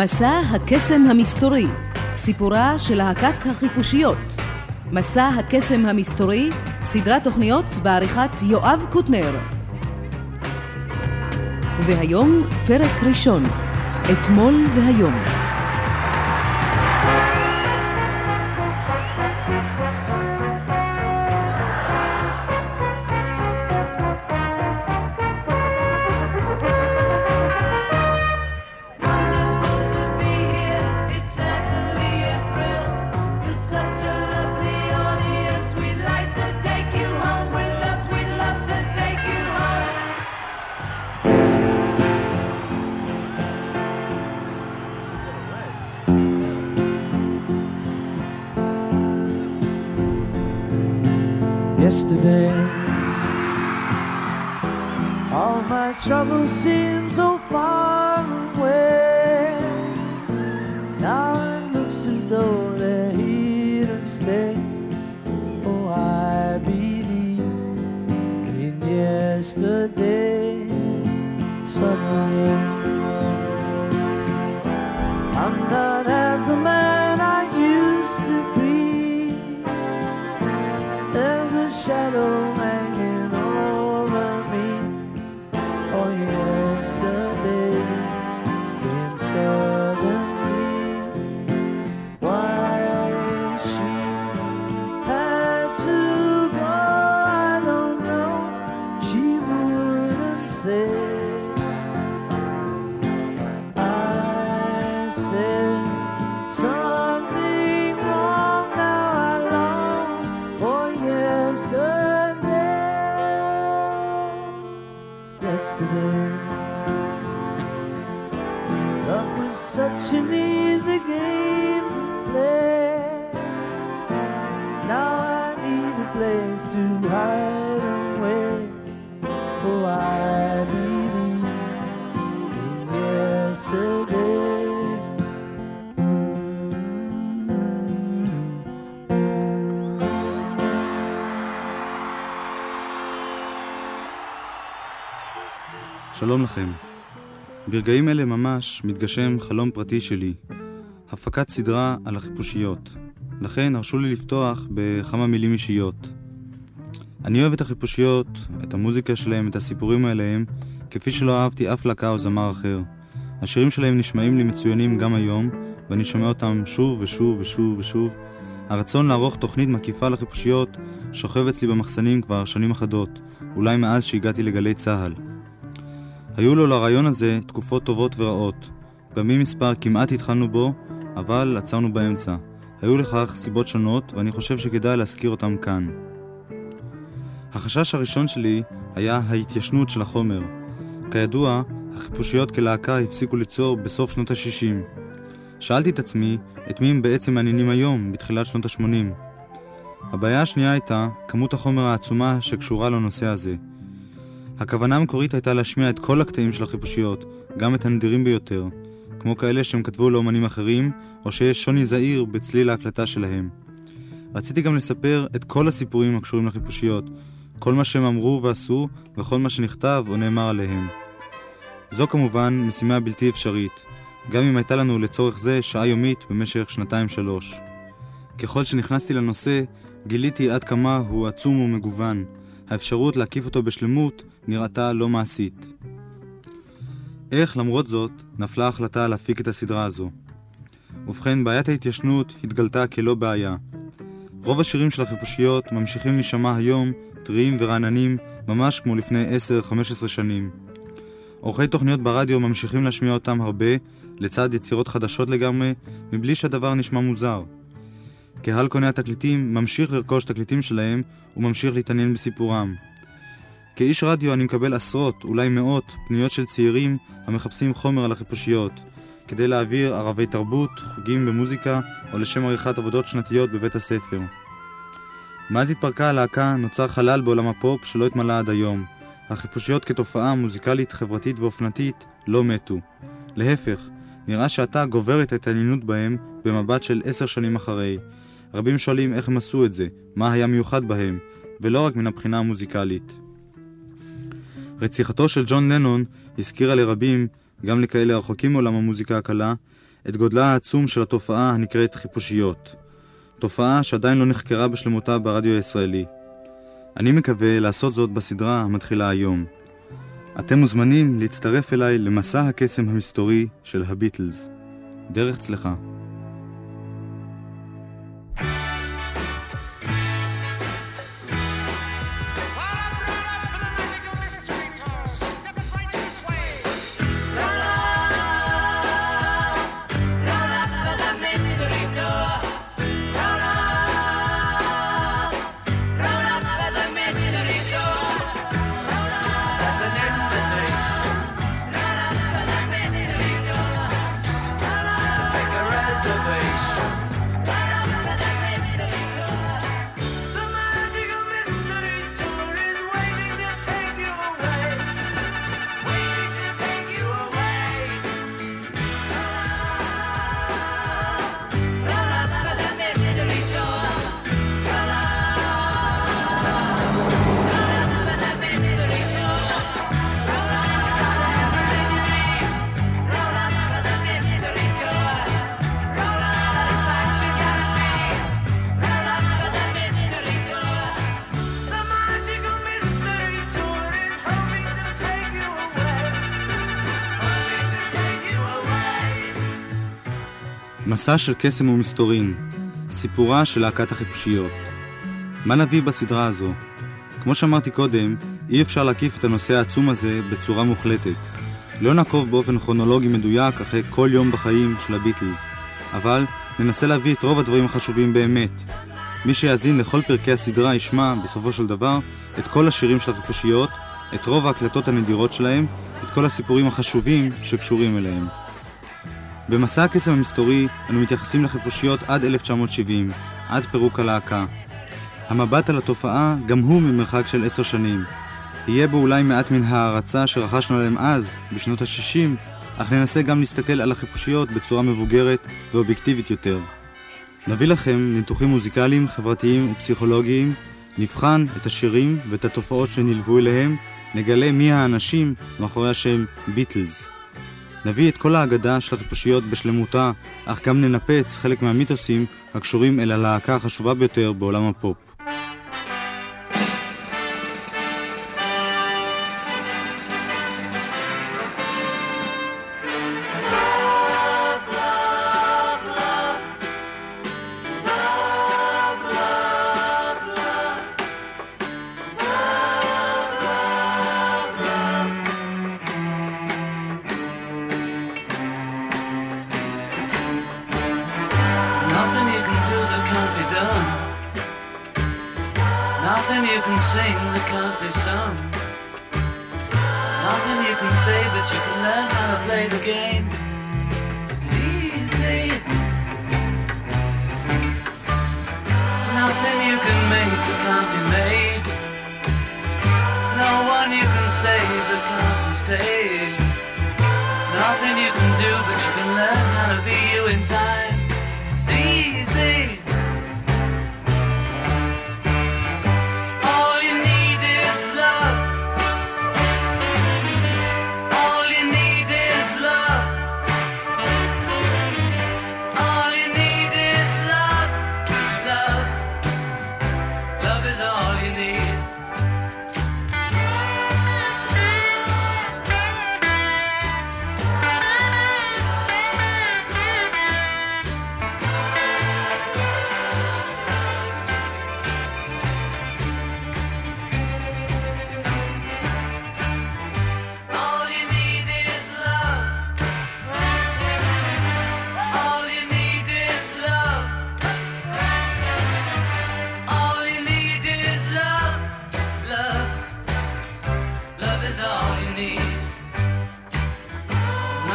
מסע הקסם המסתורי, סיפורה של להקת החיפושיות. מסע הקסם המסתורי, סדרת תוכניות בעריכת יואב קוטנר. והיום פרק ראשון, אתמול והיום. שלום לכם. ברגעים אלה ממש מתגשם חלום פרטי שלי, הפקת סדרה על החיפושיות. לכן הרשו לי לפתוח בכמה מילים אישיות. אני אוהב את החיפושיות, את המוזיקה שלהם, את הסיפורים עליהם, כפי שלא אהבתי אף להקה או זמר אחר. השירים שלהם נשמעים לי מצוינים גם היום, ואני שומע אותם שוב ושוב ושוב ושוב. הרצון לערוך תוכנית מקיפה לחיפושיות שוכב אצלי במחסנים כבר שנים אחדות, אולי מאז שהגעתי לגלי צה"ל. היו לו לרעיון הזה תקופות טובות ורעות. בימים מספר כמעט התחלנו בו, אבל עצרנו באמצע. היו לכך סיבות שונות, ואני חושב שכדאי להזכיר אותם כאן. החשש הראשון שלי היה ההתיישנות של החומר. כידוע, החיפושיות כלהקה הפסיקו ליצור בסוף שנות ה-60. שאלתי את עצמי, את מי הם בעצם מעניינים היום, בתחילת שנות ה-80. הבעיה השנייה הייתה כמות החומר העצומה שקשורה לנושא הזה. הכוונה המקורית הייתה להשמיע את כל הקטעים של החיפושיות, גם את הנדירים ביותר, כמו כאלה שהם כתבו לאומנים אחרים, או שיש שוני זעיר בצליל ההקלטה שלהם. רציתי גם לספר את כל הסיפורים הקשורים לחיפושיות, כל מה שהם אמרו ועשו, וכל מה שנכתב או נאמר עליהם. זו כמובן משימה בלתי אפשרית, גם אם הייתה לנו לצורך זה שעה יומית במשך שנתיים-שלוש. ככל שנכנסתי לנושא, גיליתי עד כמה הוא עצום ומגוון. האפשרות להקיף אותו בשלמות נראתה לא מעשית. איך למרות זאת נפלה ההחלטה להפיק את הסדרה הזו? ובכן, בעיית ההתיישנות התגלתה כלא בעיה. רוב השירים של החיפושיות ממשיכים להישמע היום טריים ורעננים ממש כמו לפני 10-15 שנים. עורכי תוכניות ברדיו ממשיכים להשמיע אותם הרבה, לצד יצירות חדשות לגמרי, מבלי שהדבר נשמע מוזר. קהל קוני התקליטים ממשיך לרכוש תקליטים שלהם וממשיך להתעניין בסיפורם. כאיש רדיו אני מקבל עשרות, אולי מאות, פניות של צעירים המחפשים חומר על החיפושיות, כדי להעביר ערבי תרבות, חוגים במוזיקה או לשם עריכת עבודות שנתיות בבית הספר. מאז התפרקה הלהקה נוצר חלל בעולם הפופ שלא התמלא עד היום. החיפושיות כתופעה מוזיקלית, חברתית ואופנתית לא מתו. להפך, נראה שעתה גוברת ההתעניינות בהם במבט של עשר שנים אחרי. רבים שואלים איך הם עשו את זה, מה היה מיוחד בהם, ולא רק מן הבחינה המוזיקלית. רציחתו של ג'ון לנון הזכירה לרבים, גם לכאלה הרחוקים מעולם המוזיקה הקלה, את גודלה העצום של התופעה הנקראת חיפושיות. תופעה שעדיין לא נחקרה בשלמותה ברדיו הישראלי. אני מקווה לעשות זאת בסדרה המתחילה היום. אתם מוזמנים להצטרף אליי למסע הקסם המסתורי של הביטלס. דרך צלחה. מסע של קסם ומסתורין, סיפורה של להקת החיפושיות. מה נביא בסדרה הזו? כמו שאמרתי קודם, אי אפשר להקיף את הנושא העצום הזה בצורה מוחלטת. לא נעקוב באופן כרונולוגי מדויק אחרי כל יום בחיים של הביטלס, אבל ננסה להביא את רוב הדברים החשובים באמת. מי שיאזין לכל פרקי הסדרה ישמע, בסופו של דבר, את כל השירים של החיפושיות, את רוב ההקלטות הנדירות שלהם, את כל הסיפורים החשובים שקשורים אליהם. במסע הקסם המסתורי אנו מתייחסים לחיפושיות עד 1970, עד פירוק הלהקה. המבט על התופעה גם הוא ממרחק של עשר שנים. יהיה בו אולי מעט מן ההערצה שרכשנו עליהם אז, בשנות ה-60, אך ננסה גם להסתכל על החיפושיות בצורה מבוגרת ואובייקטיבית יותר. נביא לכם ניתוחים מוזיקליים, חברתיים ופסיכולוגיים, נבחן את השירים ואת התופעות שנלוו אליהם, נגלה מי האנשים מאחורי השם ביטלס. נביא את כל האגדה של החיפושיות בשלמותה, אך גם ננפץ חלק מהמיתוסים הקשורים אל הלהקה החשובה ביותר בעולם הפופ.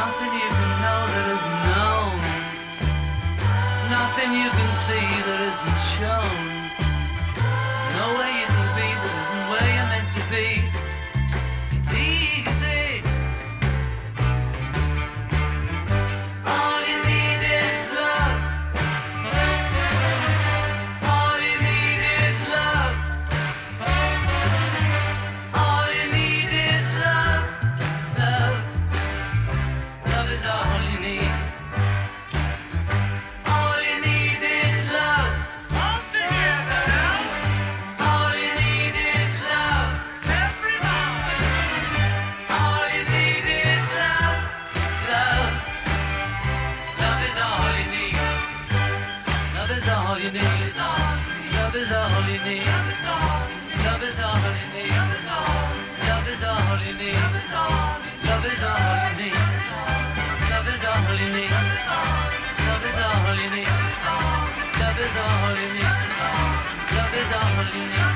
Nothing you can know that is known. Nothing you can see need. Love is all you need. Love is all you need. Love is all you need. Love is all you need. Love is all you need. Love is all you need. Love is all you need.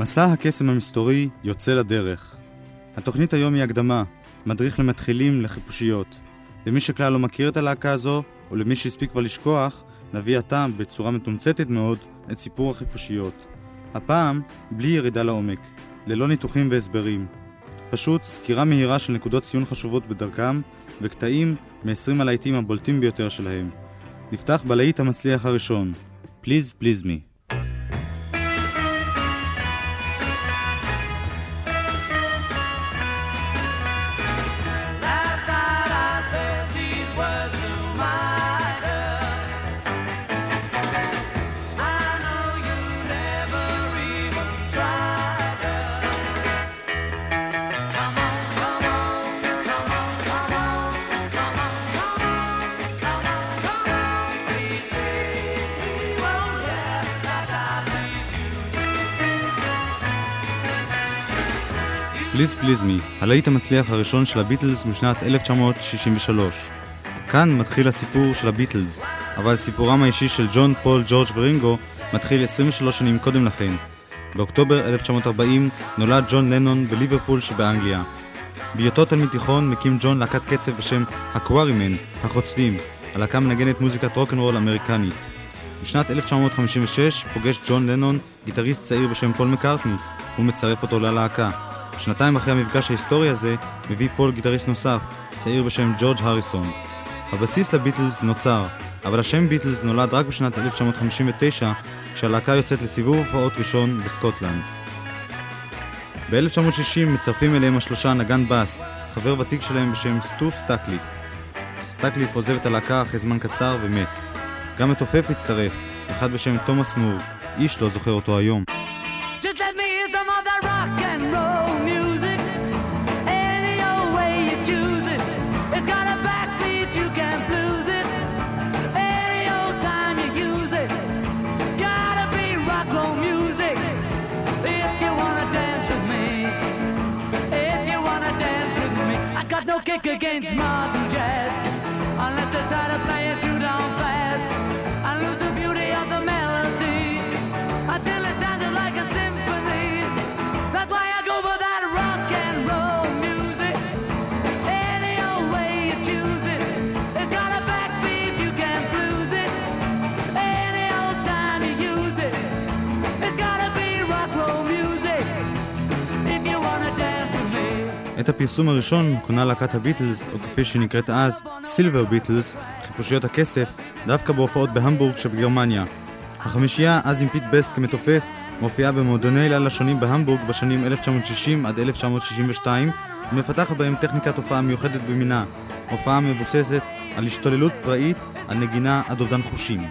מסע הקסם המסתורי יוצא לדרך. התוכנית היום היא הקדמה, מדריך למתחילים לחיפושיות. למי שכלל לא מכיר את הלהקה הזו, או למי שהספיק כבר לשכוח, נביא עתה, בצורה מתומצתת מאוד, את סיפור החיפושיות. הפעם, בלי ירידה לעומק, ללא ניתוחים והסברים. פשוט סקירה מהירה של נקודות ציון חשובות בדרכם, וקטעים מ-20 הלהיטים הבולטים ביותר שלהם. נפתח בלהיט המצליח הראשון, Please Please Me. Me, הלהיט המצליח הראשון של הביטלס משנת 1963. כאן מתחיל הסיפור של הביטלס, אבל סיפורם האישי של ג'ון, פול, ג'ורג' ורינגו מתחיל 23 שנים קודם לכן. באוקטובר 1940 נולד ג'ון לנון בליברפול שבאנגליה. בהיותו תלמיד תיכון מקים ג'ון להקת קצב בשם ה-Quarrymen, החוצבים. הלהקה מנגנת מוזיקת רוקנרול אמריקנית. בשנת 1956 פוגש ג'ון לנון גיטריסט צעיר בשם פול מקארטני, הוא מצרף אותו ללהקה. שנתיים אחרי המפגש ההיסטורי הזה, מביא פול גיטריסט נוסף, צעיר בשם ג'ורג' הריסון. הבסיס לביטלס נוצר, אבל השם ביטלס נולד רק בשנת 1959, כשהלהקה יוצאת לסיבוב הופעות ראשון בסקוטלנד. ב-1960 מצרפים אליהם השלושה נגן בס, חבר ותיק שלהם בשם סטו סטקליף. סטקליף עוזב את הלהקה אחרי זמן קצר ומת. גם מתופף הצטרף, אחד בשם תומאס מור, איש לא זוכר אותו היום. Just let me hear some of against modern jazz unless they try to play it too. את הפרסום הראשון קונה להקת הביטלס, או כפי שהיא נקראת אז, Silver Beatles, חיפושיות הכסף, דווקא בהופעות בהמבורג שבגרמניה. החמישייה, אז עם פיט בסט כמתופף, מופיעה במועדוני לילה שונים בהמבורג בשנים 1960 עד 1962, ומפתחת בהם טכניקת הופעה מיוחדת במינה. הופעה מבוססת על השתוללות פראית, על נגינה עד אובדן חושים.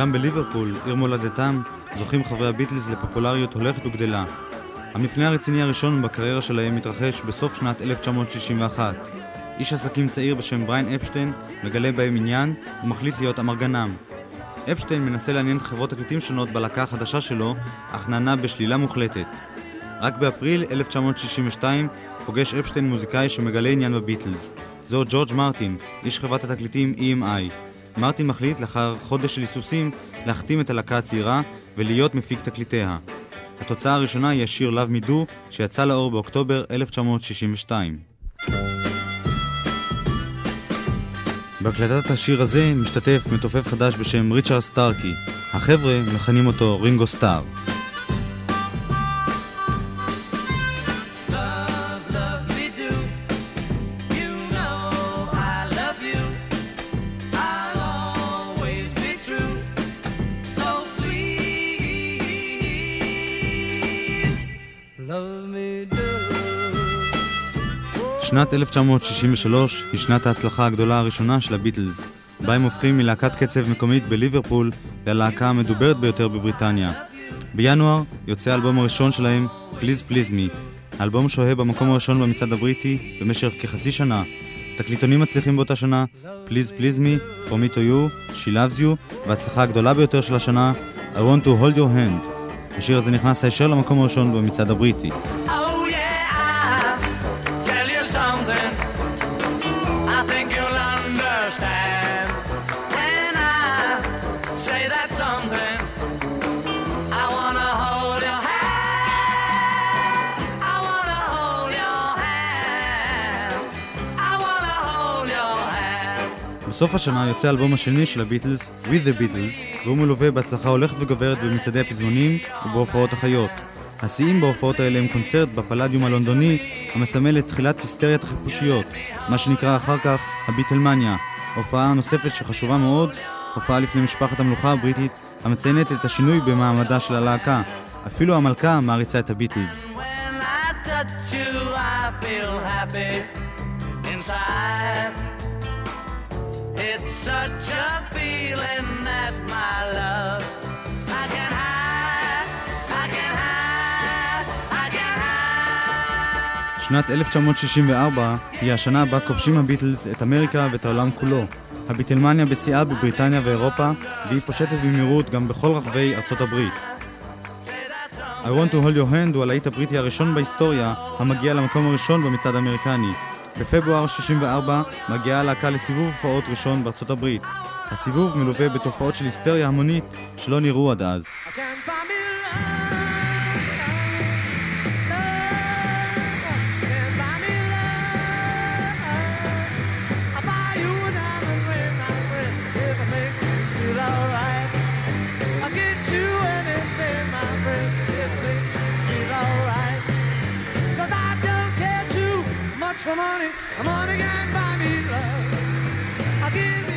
גם בליברפול, עיר מולדתם, זוכים חברי הביטלס לפופולריות הולכת וגדלה. המפנה הרציני הראשון בקריירה שלהם מתרחש בסוף שנת 1961. איש עסקים צעיר בשם בריין אפשטיין מגלה בהם עניין ומחליט להיות אמרגנם. אפשטיין מנסה לעניין חברות תקליטים שונות בלהקה החדשה שלו, אך נענה בשלילה מוחלטת. רק באפריל 1962 פוגש אפשטיין מוזיקאי שמגלה עניין בביטלס. זהו ג'ורג' מרטין, איש חברת התקליטים EMI. מרטין מחליט לאחר חודש של היסוסים להחתים את הלהקה הצעירה ולהיות מפיק תקליטיה. התוצאה הראשונה היא השיר Love Do שיצא לאור באוקטובר 1962. בהקלטת השיר הזה משתתף מתופף חדש בשם ריצ'רד סטארקי. החבר'ה מכנים אותו רינגו סטאר. שנת 1963 היא שנת ההצלחה הגדולה הראשונה של הביטלס, בה הם הופכים מלהקת קצב מקומית בליברפול ללהקה המדוברת ביותר בבריטניה. בינואר יוצא האלבום הראשון שלהם, Please Please Me. האלבום שוהה במקום הראשון במצעד הבריטי במשך כחצי שנה. תקליטונים מצליחים באותה שנה, Please Please Me, From Me to You, She Loves You, וההצלחה הגדולה ביותר של השנה, I Want to Hold Your Hand. השיר הזה נכנס הישר למקום הראשון במצעד הבריטי. בסוף השנה יוצא האלבום השני של הביטלס, With the Beatles, והוא מלווה בהצלחה הולכת וגוברת במצעדי הפזמונים ובהופעות החיות. השיאים בהופעות האלה הם קונצרט בפלדיום הלונדוני, המסמל את תחילת היסטריית החיפושיות, מה שנקרא אחר כך הביטלמניה. הופעה נוספת שחשובה מאוד, הופעה לפני משפחת המלוכה הבריטית, המציינת את השינוי במעמדה של הלהקה. אפילו המלכה מעריצה את הביטלס. When I touch you, I feel happy inside. It's such a feeling that my love. שנת 1964 היא השנה בה כובשים הביטלס את אמריקה ואת העולם כולו. הביטלמניה בשיאה בבריטניה ואירופה, והיא פושטת במהירות גם בכל רחבי ארצות הברית. I want to hold your hand הוא הלהיט הבריטי הראשון בהיסטוריה, המגיע למקום הראשון במצעד האמריקני. בפברואר 64 מגיעה הלהקה לסיבוב הופעות ראשון בארצות הברית. הסיבוב מלווה בתופעות של היסטריה המונית שלא נראו עד אז. I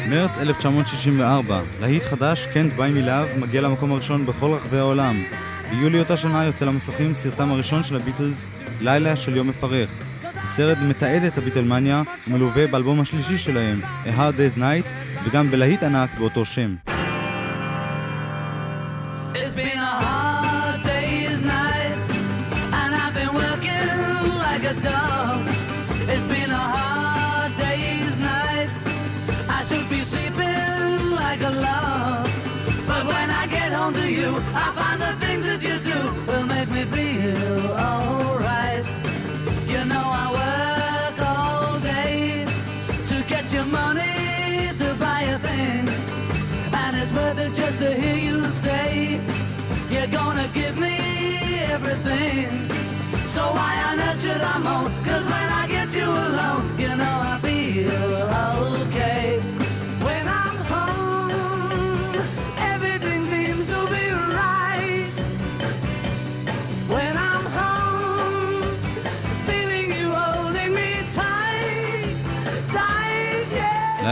מרץ 1964, להיט חדש, קנט ביי מלהב, מגיע למקום הראשון בכל רחבי העולם. ביולי אותה שנה יוצא למסכים סרטם הראשון של הביטלס, לילה של יום מפרך. הסרט מתעד את הביטלמניה ומלווה באלבום השלישי שלהם, A Hard Day's Night, וגם בלהיט ענק באותו שם.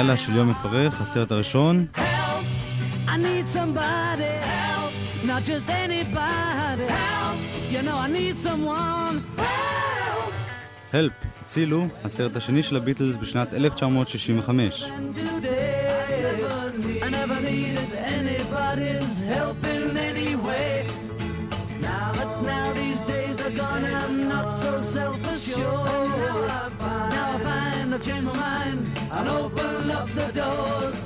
לילה של יום מפרך, הסרט הראשון, Help! I need somebody. Help! Not just anybody. Help! You know I need someone. Help! הלפ, הצילו, הסרט השני של הביטלס בשנת 1965. The doors.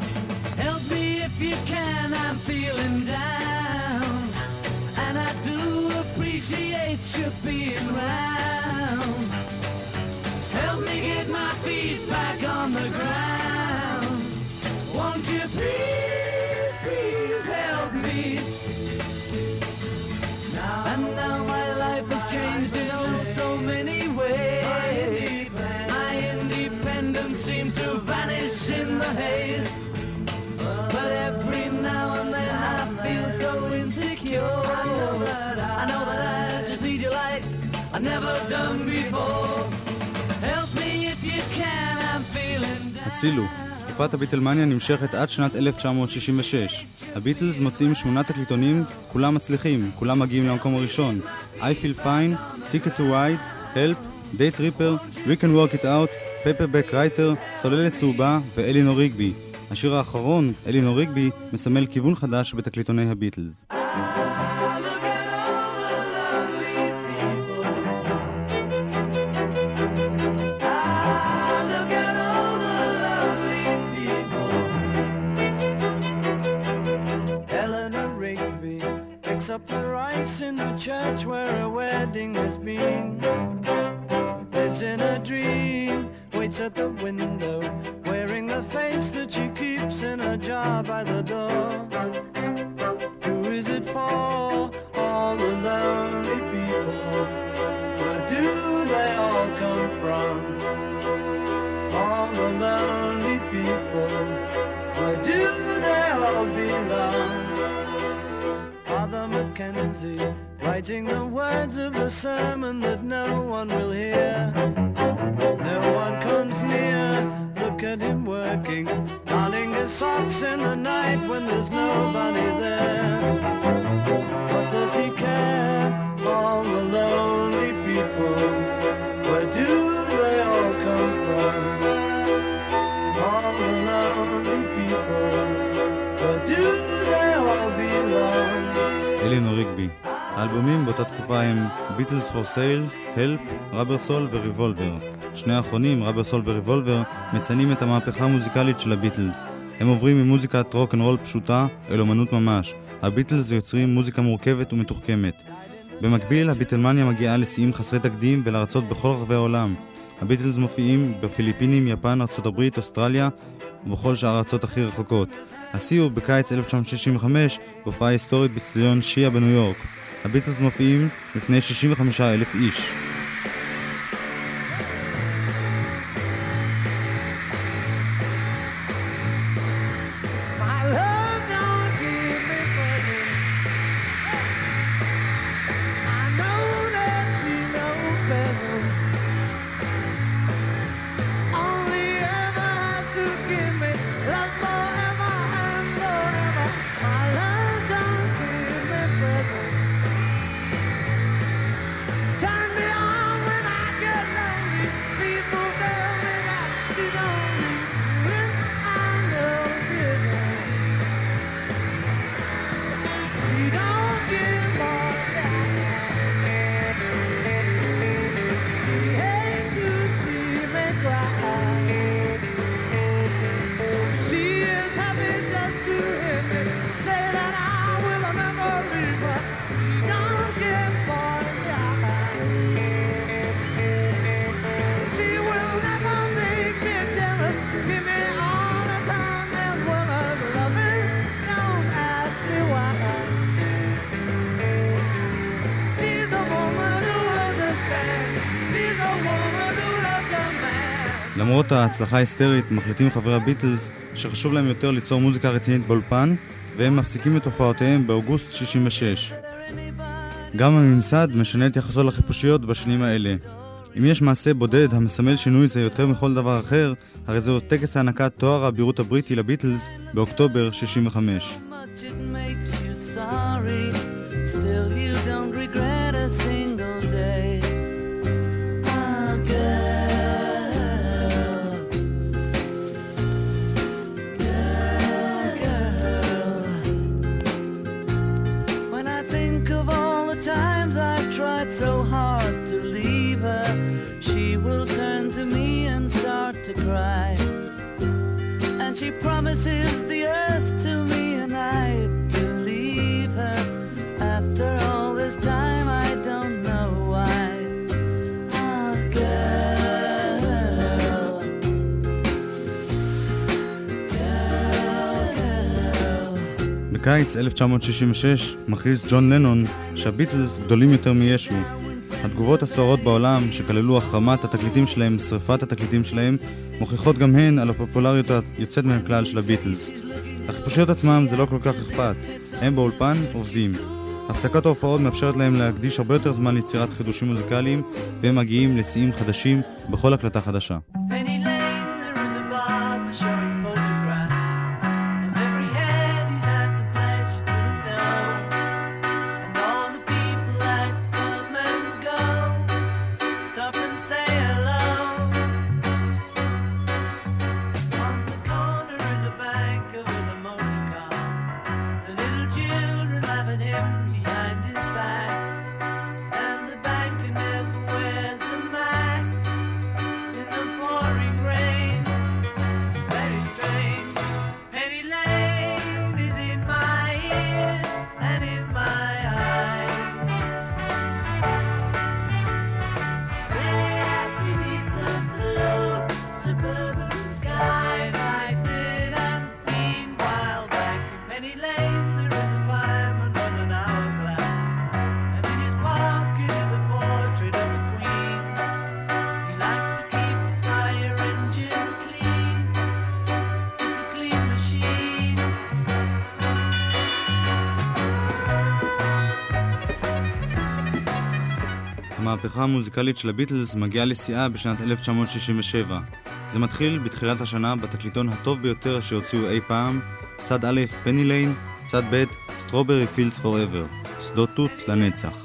I, know that I just need you like I've never done before. Help me if you can, I'm feeling down. הצילו. תקופת הביטלמניה נמשכת עד שנת 1966. הביטלס מוציאים שמונה תקליטונים, כולם מצליחים, כולם מגיעים למקום הראשון. I feel fine, Ticket to Ride, Help, Day Tripper, We can work it out, Paperback Writer, צוללת צהובה ואלינור ריגבי. השיר האחרון, אלינור ריגבי, מסמל כיוון חדש בתקליטוני הביטלס. Church where a wedding has been. Beatles for Sale, Help, Rubber Soul ו Revolver. שני האחרונים, Rubber Soul ו Revolver, מציינים את המהפכה המוזיקלית של הביטלס. הם עוברים ממוזיקת רול פשוטה אל אומנות ממש. הביטלס יוצרים מוזיקה מורכבת ומתוחכמת. במקביל, הביטלמניה מגיעה לשיאים חסרי תקדים ולארצות בכל רחבי העולם. הביטלס מופיעים בפיליפינים, יפן, ארצות הברית, אוסטרליה ובכל שאר הארצות הכי רחוקות. השיא הוא בקיץ 1965 בהופעה היסטורית באצטדיון שיי בניו יורק. הביטלס מופיעים לפני 65 אלף איש. למרות ההצלחה ההיסטרית, מחליטים חברי הביטלס שחשוב להם יותר ליצור מוזיקה רצינית באולפן, והם מפסיקים את הופעותיהם באוגוסט 66. גם הממסד משנה את יחסו לחיפושיות בשנים האלה. אם יש מעשה בודד המסמל שינוי זה יותר מכל דבר אחר, הרי זהו טקס הענקת תואר האבירות הבריטי לביטלס באוקטובר 65. בקיץ 1966 מכריז ג'ון לנון שהביטלס גדולים יותר מישו. התגובות הסוערות בעולם, שכללו החרמת התקליטים שלהם, שרפת התקליטים שלהם, מוכיחות גם הן על הפופולריות היוצאת מן הכלל של הביטלס. אך לחפושיות עצמם זה לא כל כך אכפת, הם באולפן עובדים. הפסקת ההופעות מאפשרת להם להקדיש הרבה יותר זמן ליצירת חידושים מוזיקליים, והם מגיעים לשיאים חדשים בכל הקלטה חדשה. And ההצלחה המוזיקלית של הביטלס מגיעה לשיאה בשנת 1967. זה מתחיל בתחילת השנה בתקליטון הטוב ביותר שהוציאו אי פעם, צד א', Penny Lane, צד ב', Strawberry Fields Forever, שדות תות לנצח.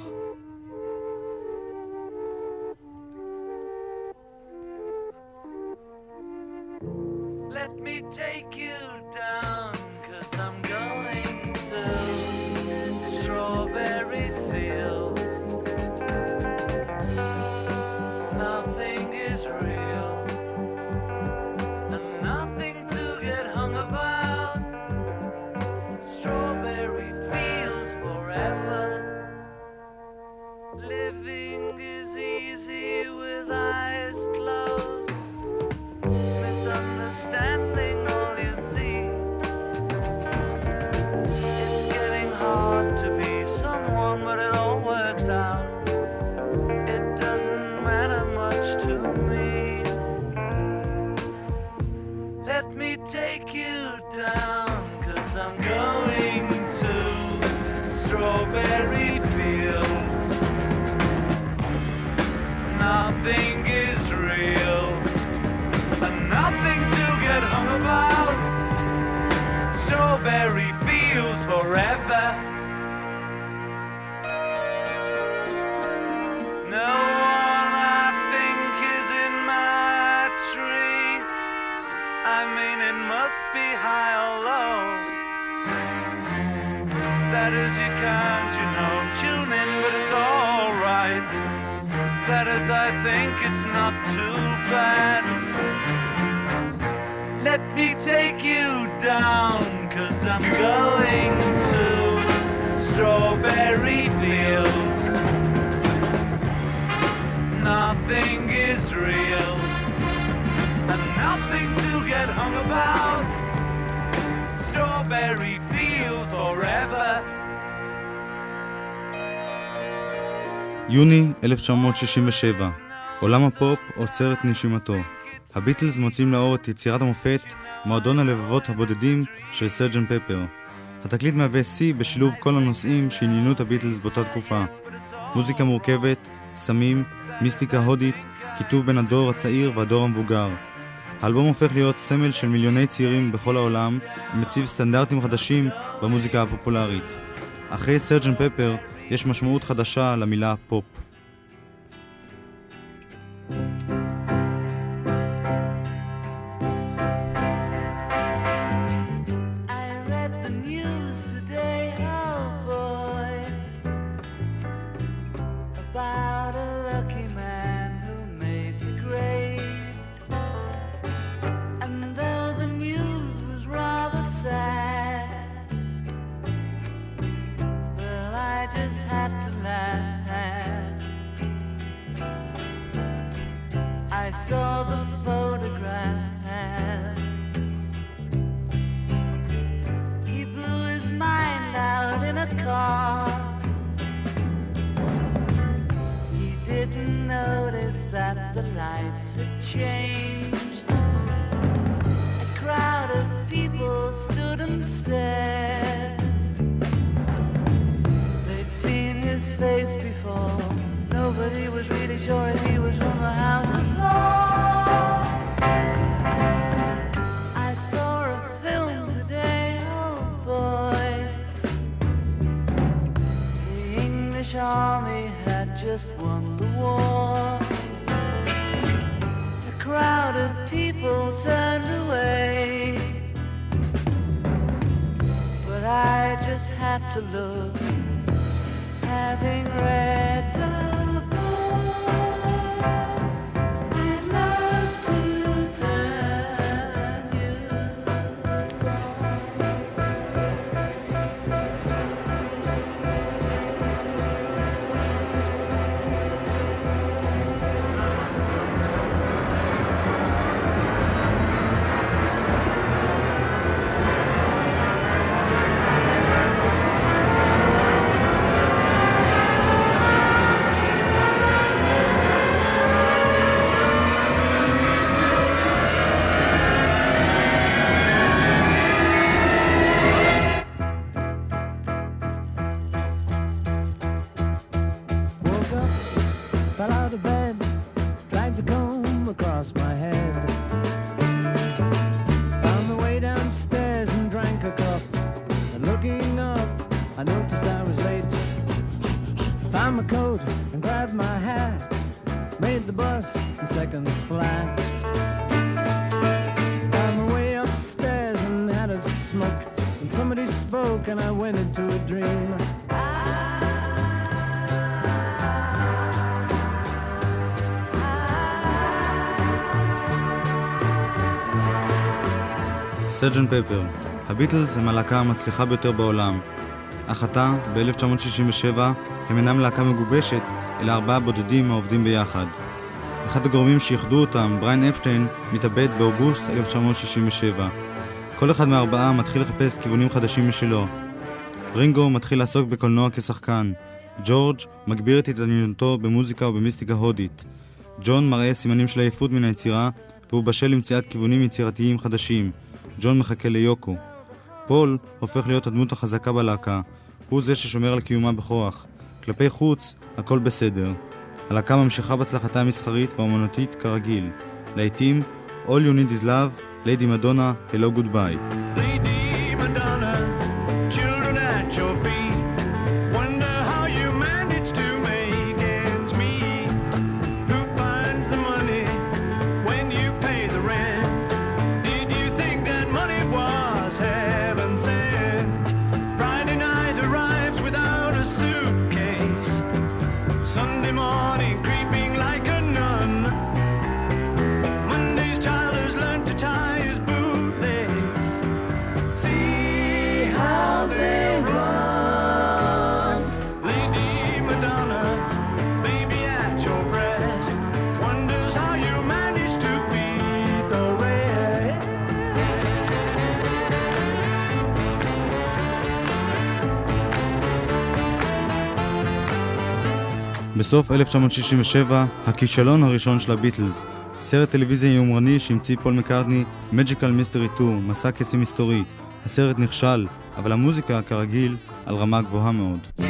יוני 1967, עולם הפופ עוצר את נשימתו. הביטלס מוצאים לאור את יצירת המופת, מועדון הלבבות הבודדים של סרג'ן פפר. התקליט מהווה שיא בשילוב כל הנושאים שעניינו את הביטלס באותה תקופה. מוזיקה מורכבת, סמים, מיסטיקה הודית, כיתוב בין הדור הצעיר והדור המבוגר. האלבום הופך להיות סמל של מיליוני צעירים בכל העולם, ומציב סטנדרטים חדשים במוזיקה הפופולרית. אחרי סרג'ן פפר, יש משמעות חדשה למילה פופ. thank you army had just won the war. A crowd of people turned away. But I just had to look, having read went into a dream. סרג'ן פפר, הביטלס הם הלהקה המצליחה ביותר בעולם. אך עתה, ב-1967, הם אינם להקה מגובשת, אלא ארבעה בודדים העובדים ביחד. אחד הגורמים שאיחדו אותם, בריין אפשטיין, מתאבד באוגוסט 1967. כל אחד מהארבעה מתחיל לחפש כיוונים חדשים משלו. רינגו מתחיל לעסוק בקולנוע כשחקן. ג'ורג' מגביר את התעניינותו במוזיקה ובמיסטיקה הודית. ג'ון מראה סימנים של עייפות מן היצירה, והוא בשל למציאת כיוונים יצירתיים חדשים. ג'ון מחכה ליוקו. פול הופך להיות הדמות החזקה בלהקה. הוא זה ששומר על קיומה בכוח. כלפי חוץ, הכל בסדר. הלהקה ממשיכה בהצלחתה המסחרית והאומנותית כרגיל. לעיתים, All You Need Is Love, Lady Madonna, Hello Goodbye. בסוף 1967, הכישלון הראשון של הביטלס, סרט טלוויזיה יומרני שהמציא פול מקארטני, Magical Mystery 2, מסע קסם מסתורי. הסרט נכשל, אבל המוזיקה, כרגיל, על רמה גבוהה מאוד.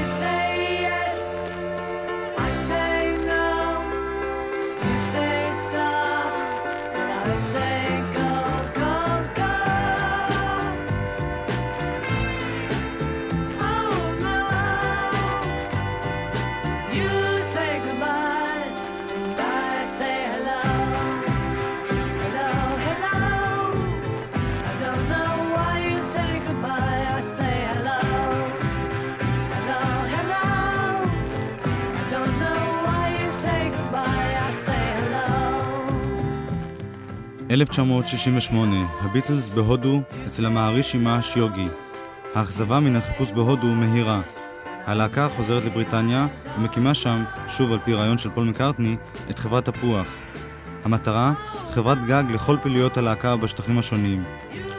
1968, הביטלס בהודו, אצל המעריש עמה שיוגי. האכזבה מן החיפוש בהודו מהירה. הלהקה חוזרת לבריטניה ומקימה שם, שוב על פי רעיון של פול מקארטני, את חברת תפוח. המטרה, חברת גג לכל פעילויות הלהקה בשטחים השונים.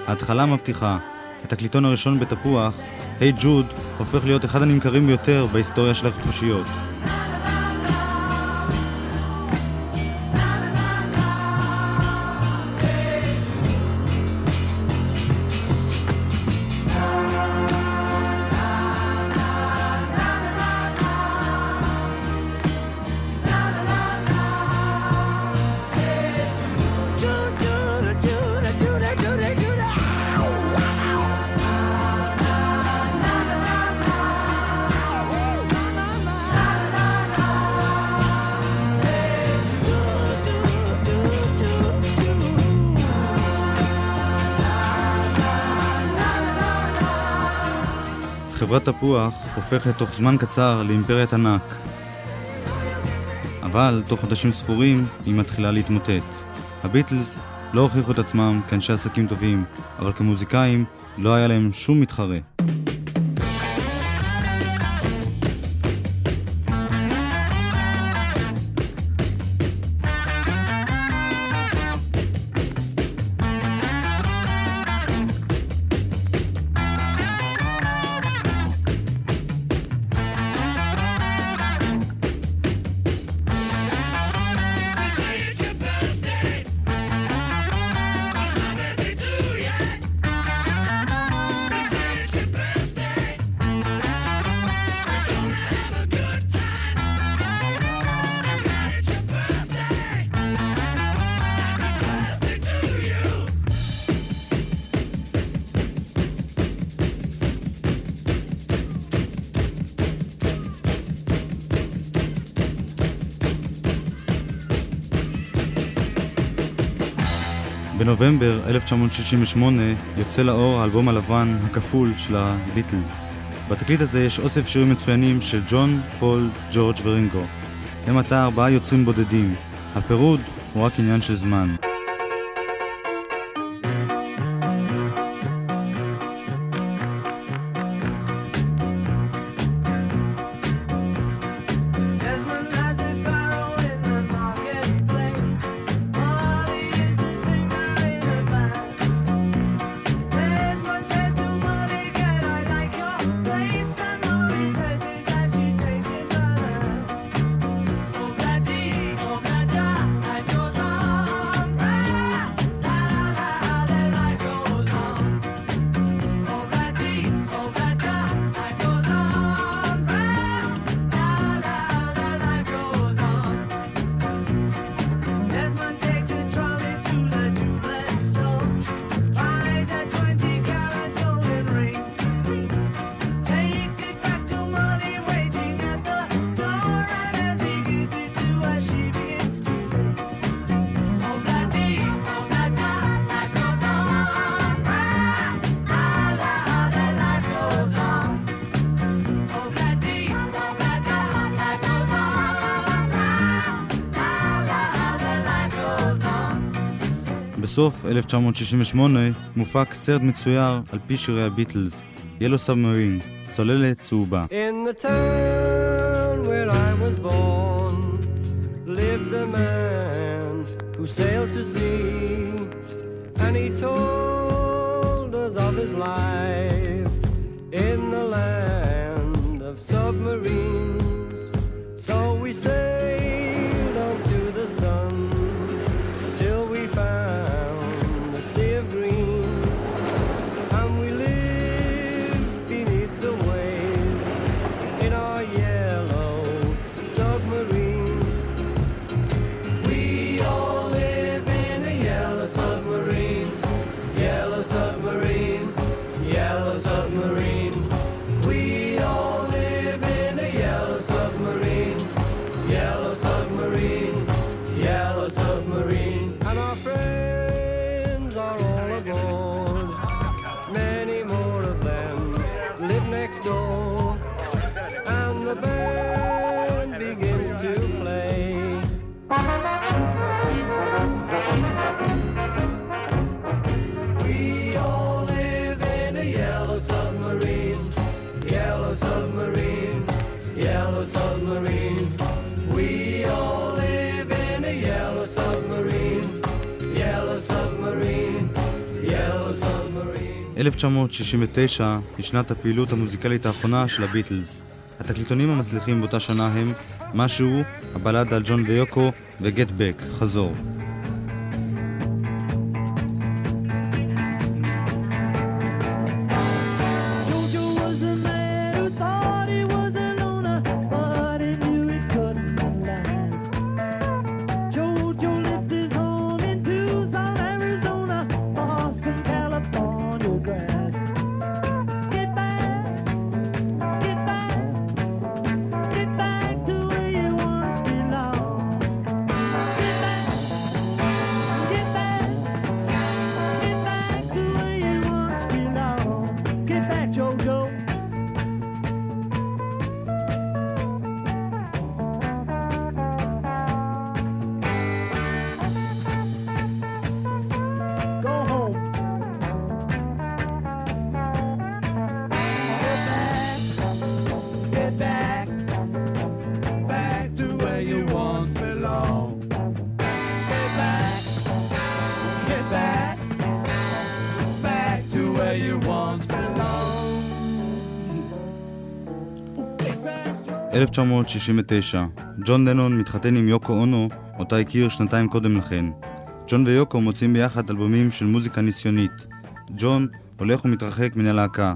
ההתחלה מבטיחה. התקליטון הראשון בתפוח, היי hey ג'וד, הופך להיות אחד הנמכרים ביותר בהיסטוריה של החיפושיות. הופכת תוך זמן קצר לאימפריית ענק. אבל תוך חודשים ספורים היא מתחילה להתמוטט. הביטלס לא הוכיחו את עצמם כאנשי עסקים טובים, אבל כמוזיקאים לא היה להם שום מתחרה. בנובמבר 1968 יוצא לאור האלבום הלבן הכפול של הביטלס. בתקליט הזה יש אוסף שירים מצוינים של ג'ון, פול, ג'ורג' ורינגו. הם עתה ארבעה יוצרים בודדים. הפירוד הוא רק עניין של זמן. 1968 מופק סרט מצויר על פי שירי הביטלס, ילו סאבמרין, צוללת צהובה. In the town where I was born, lived a man who sailed to sea, and he told 1969 היא שנת הפעילות המוזיקלית האחרונה של הביטלס. התקליטונים המצליחים באותה שנה הם משהו, הבלד על ג'ון ויוקו וגט בק, חזור. 1969, ג'ון לנון מתחתן עם יוקו אונו, אותה הכיר שנתיים קודם לכן. ג'ון ויוקו מוצאים ביחד אלבומים של מוזיקה ניסיונית. ג'ון הולך ומתרחק מן הלהקה.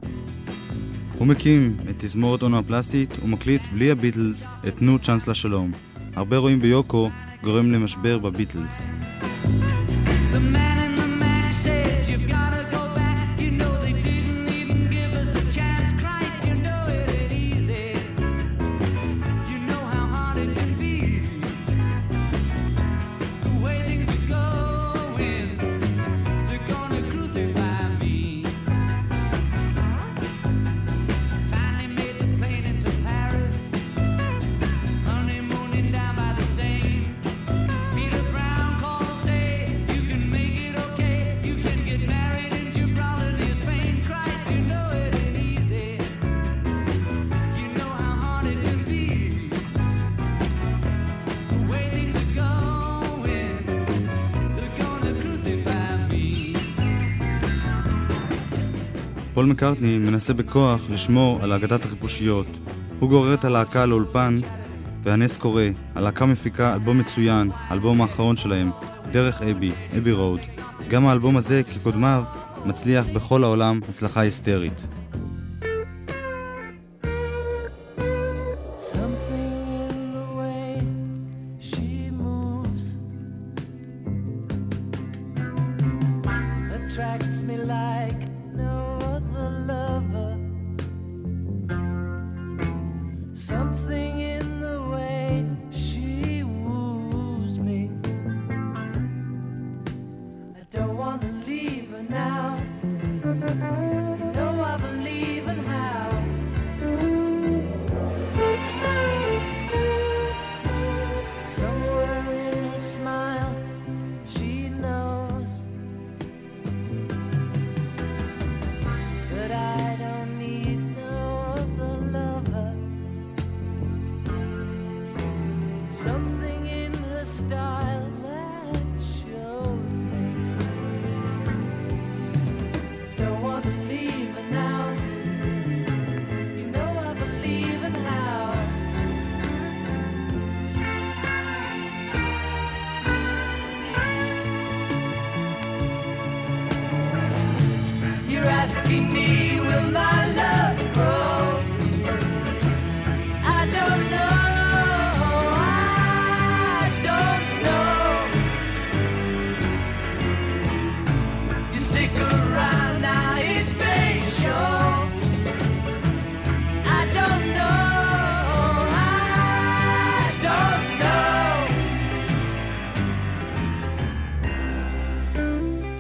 הוא מקים את תזמורת אונו הפלסטית ומקליט בלי הביטלס את תנו צ'אנס לשלום. הרבה רואים ביוקו גורם למשבר בביטלס. פול מקארטני מנסה בכוח לשמור על אגדת החיפושיות. הוא גורר את הלהקה לאולפן, והנס קורה. הלהקה מפיקה אלבום מצוין, האלבום האחרון שלהם, דרך אבי, אבי רוד. גם האלבום הזה, כקודמיו, מצליח בכל העולם הצלחה היסטרית.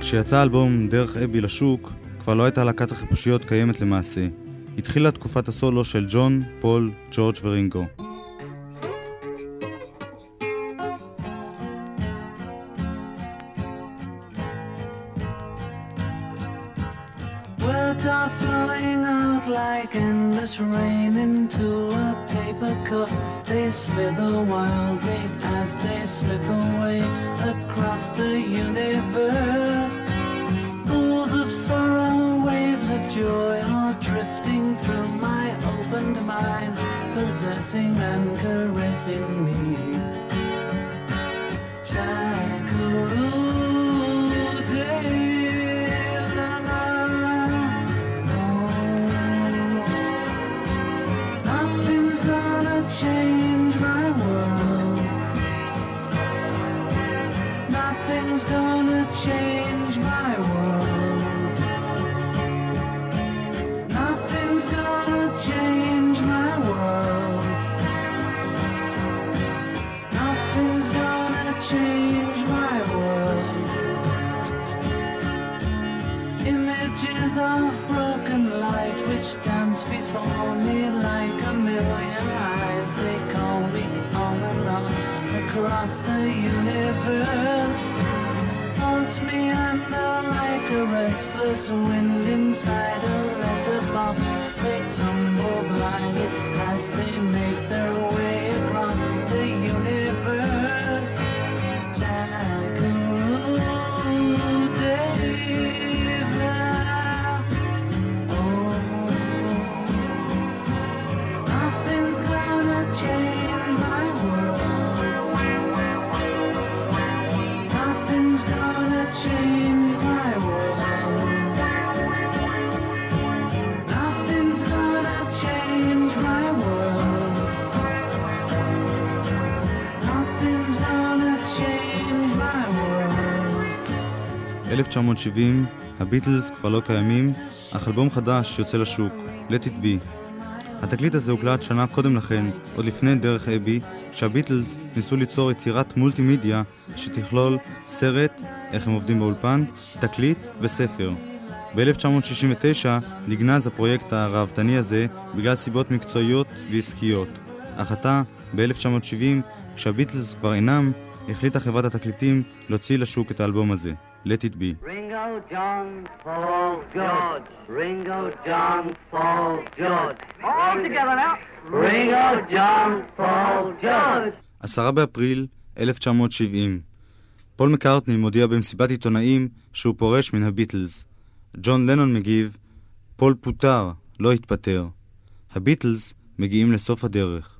כשיצא האלבום "דרך אבי" לשוק, כבר לא הייתה להקת החיפושיות קיימת למעשה. התחילה תקופת הסולו של ג'ון, פול, ג'ורג' ורינגו. 1970, הביטלס כבר לא קיימים, אך אלבום חדש יוצא לשוק, Let It Be, התקליט הזה הוקלט שנה קודם לכן, עוד לפני דרך אבי, כשהביטלס ניסו ליצור יצירת מולטימדיה שתכלול סרט, איך הם עובדים באולפן, תקליט וספר. ב-1969 נגנז הפרויקט הראוותני הזה בגלל סיבות מקצועיות ועסקיות. אך עתה, ב-1970, כשהביטלס כבר אינם, החליטה חברת התקליטים להוציא לשוק את האלבום הזה, Let It Be. Ringo, John, Paul, George. Ringo, John, Paul, George. All together now. Ringo, John, Paul, George. עשרה באפריל 1970. פול מקארטני מודיע במסיבת עיתונאים שהוא פורש מן הביטלס. ג'ון לנון מגיב, פול פוטר, לא התפטר. הביטלס מגיעים לסוף הדרך.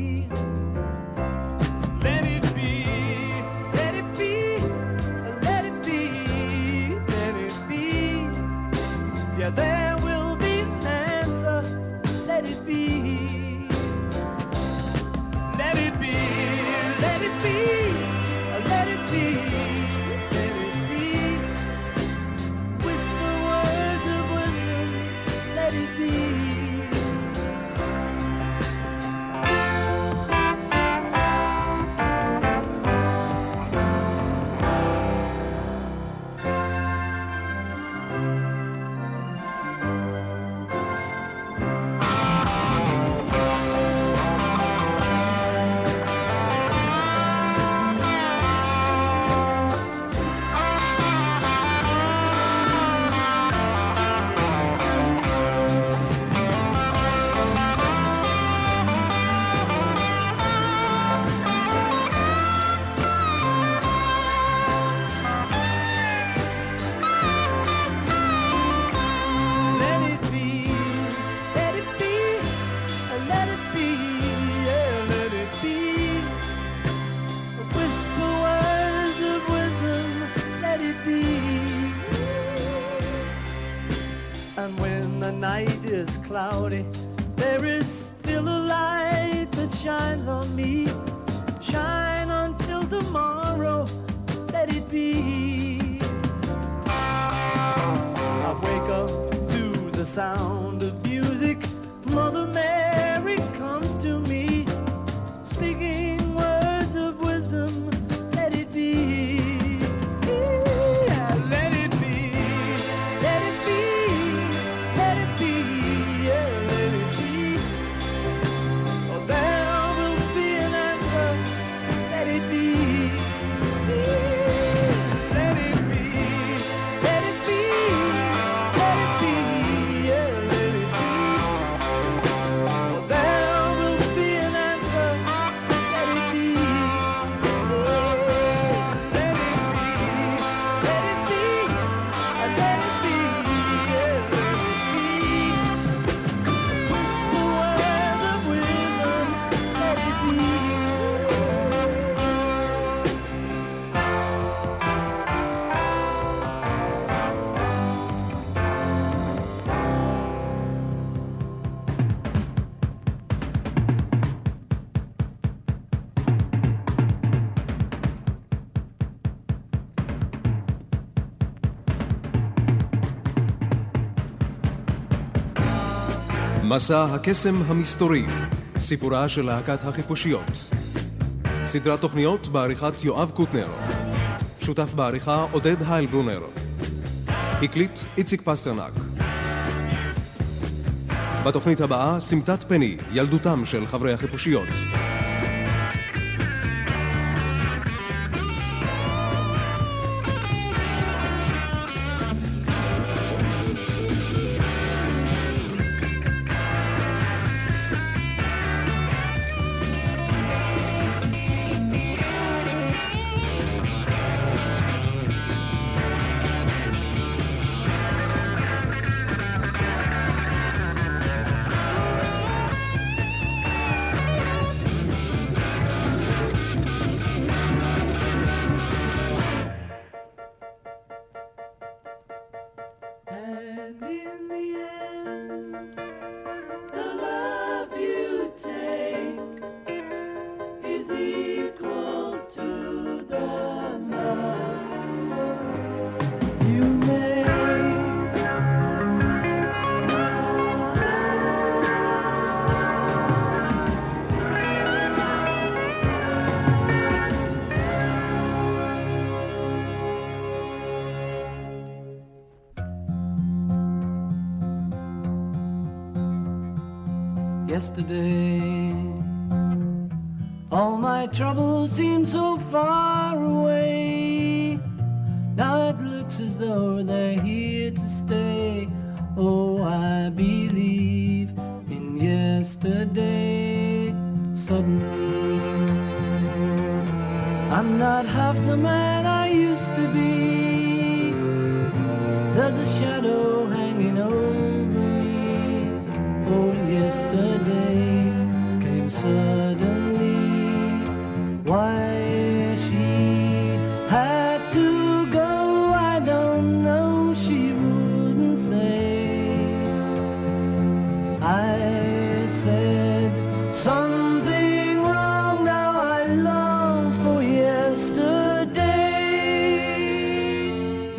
Cloudy, there is still a light that shines on me. Shine until tomorrow, let it be. I wake up to the sound מסע הקסם המסתורי, סיפורה של להקת החיפושיות. סדרת תוכניות בעריכת יואב קוטנר. שותף בעריכה עודד היילברונר. הקליט איציק פסטרנק. בתוכנית הבאה, סמטת פני, ילדותם של חברי החיפושיות. All my troubles seem so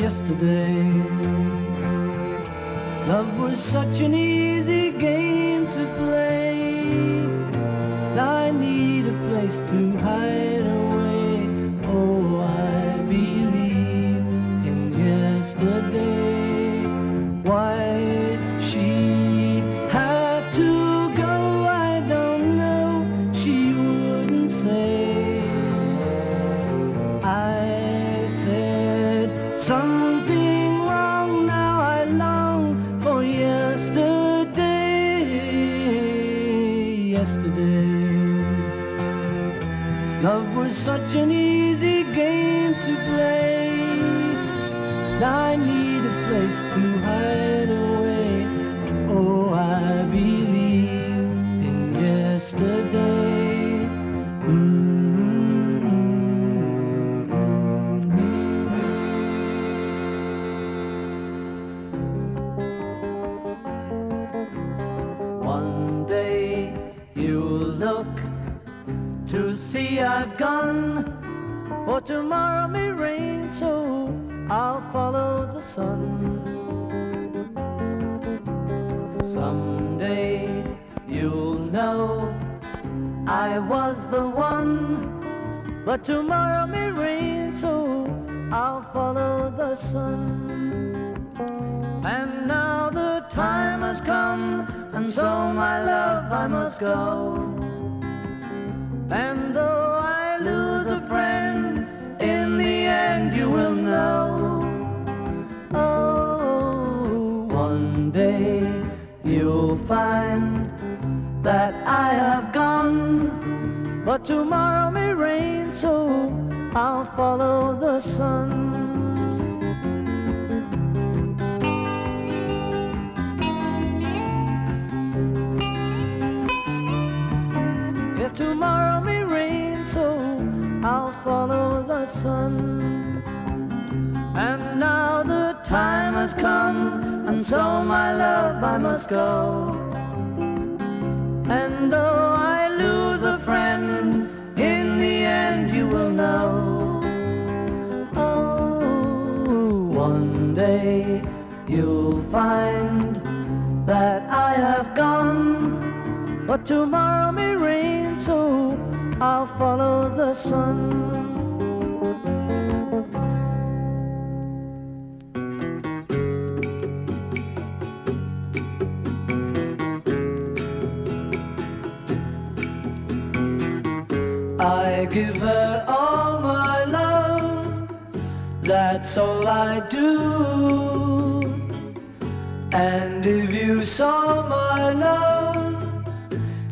Yesterday. Love was such an easy tomorrow may rain, so I'll follow the sun. Someday you'll know I was the one, but tomorrow may rain, so I'll follow the sun. And now the time has come, and so my love I must go. And though but tomorrow may rain, so I'll follow the sun. Yeah, tomorrow may rain, so I'll follow the sun. And now the time has come, and so my love I must go. And though I find that I have gone. But tomorrow may rain, so I'll follow the sun. I give her all my love, that's all I do. And if you saw my love,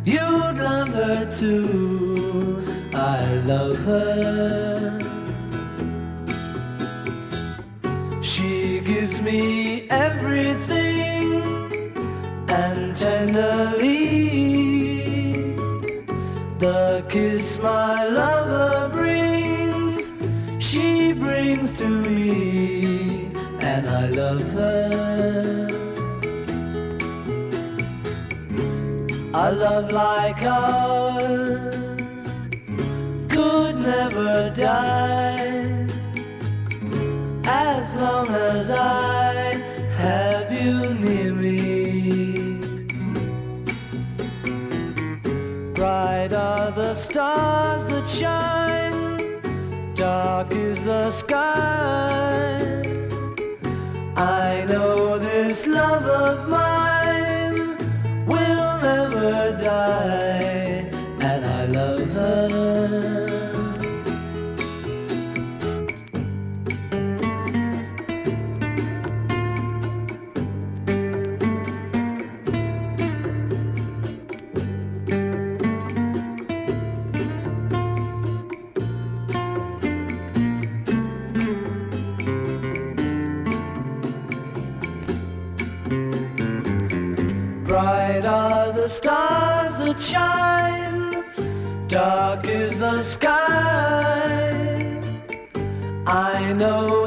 you'd love her too. I love her. She gives me everything and tenderly. The kiss my lover brings, she brings to me, and I love her. A love like ours could never die as long as I have you near me. Bright are the stars that shine, dark is the sky. I know this love of the sky. I know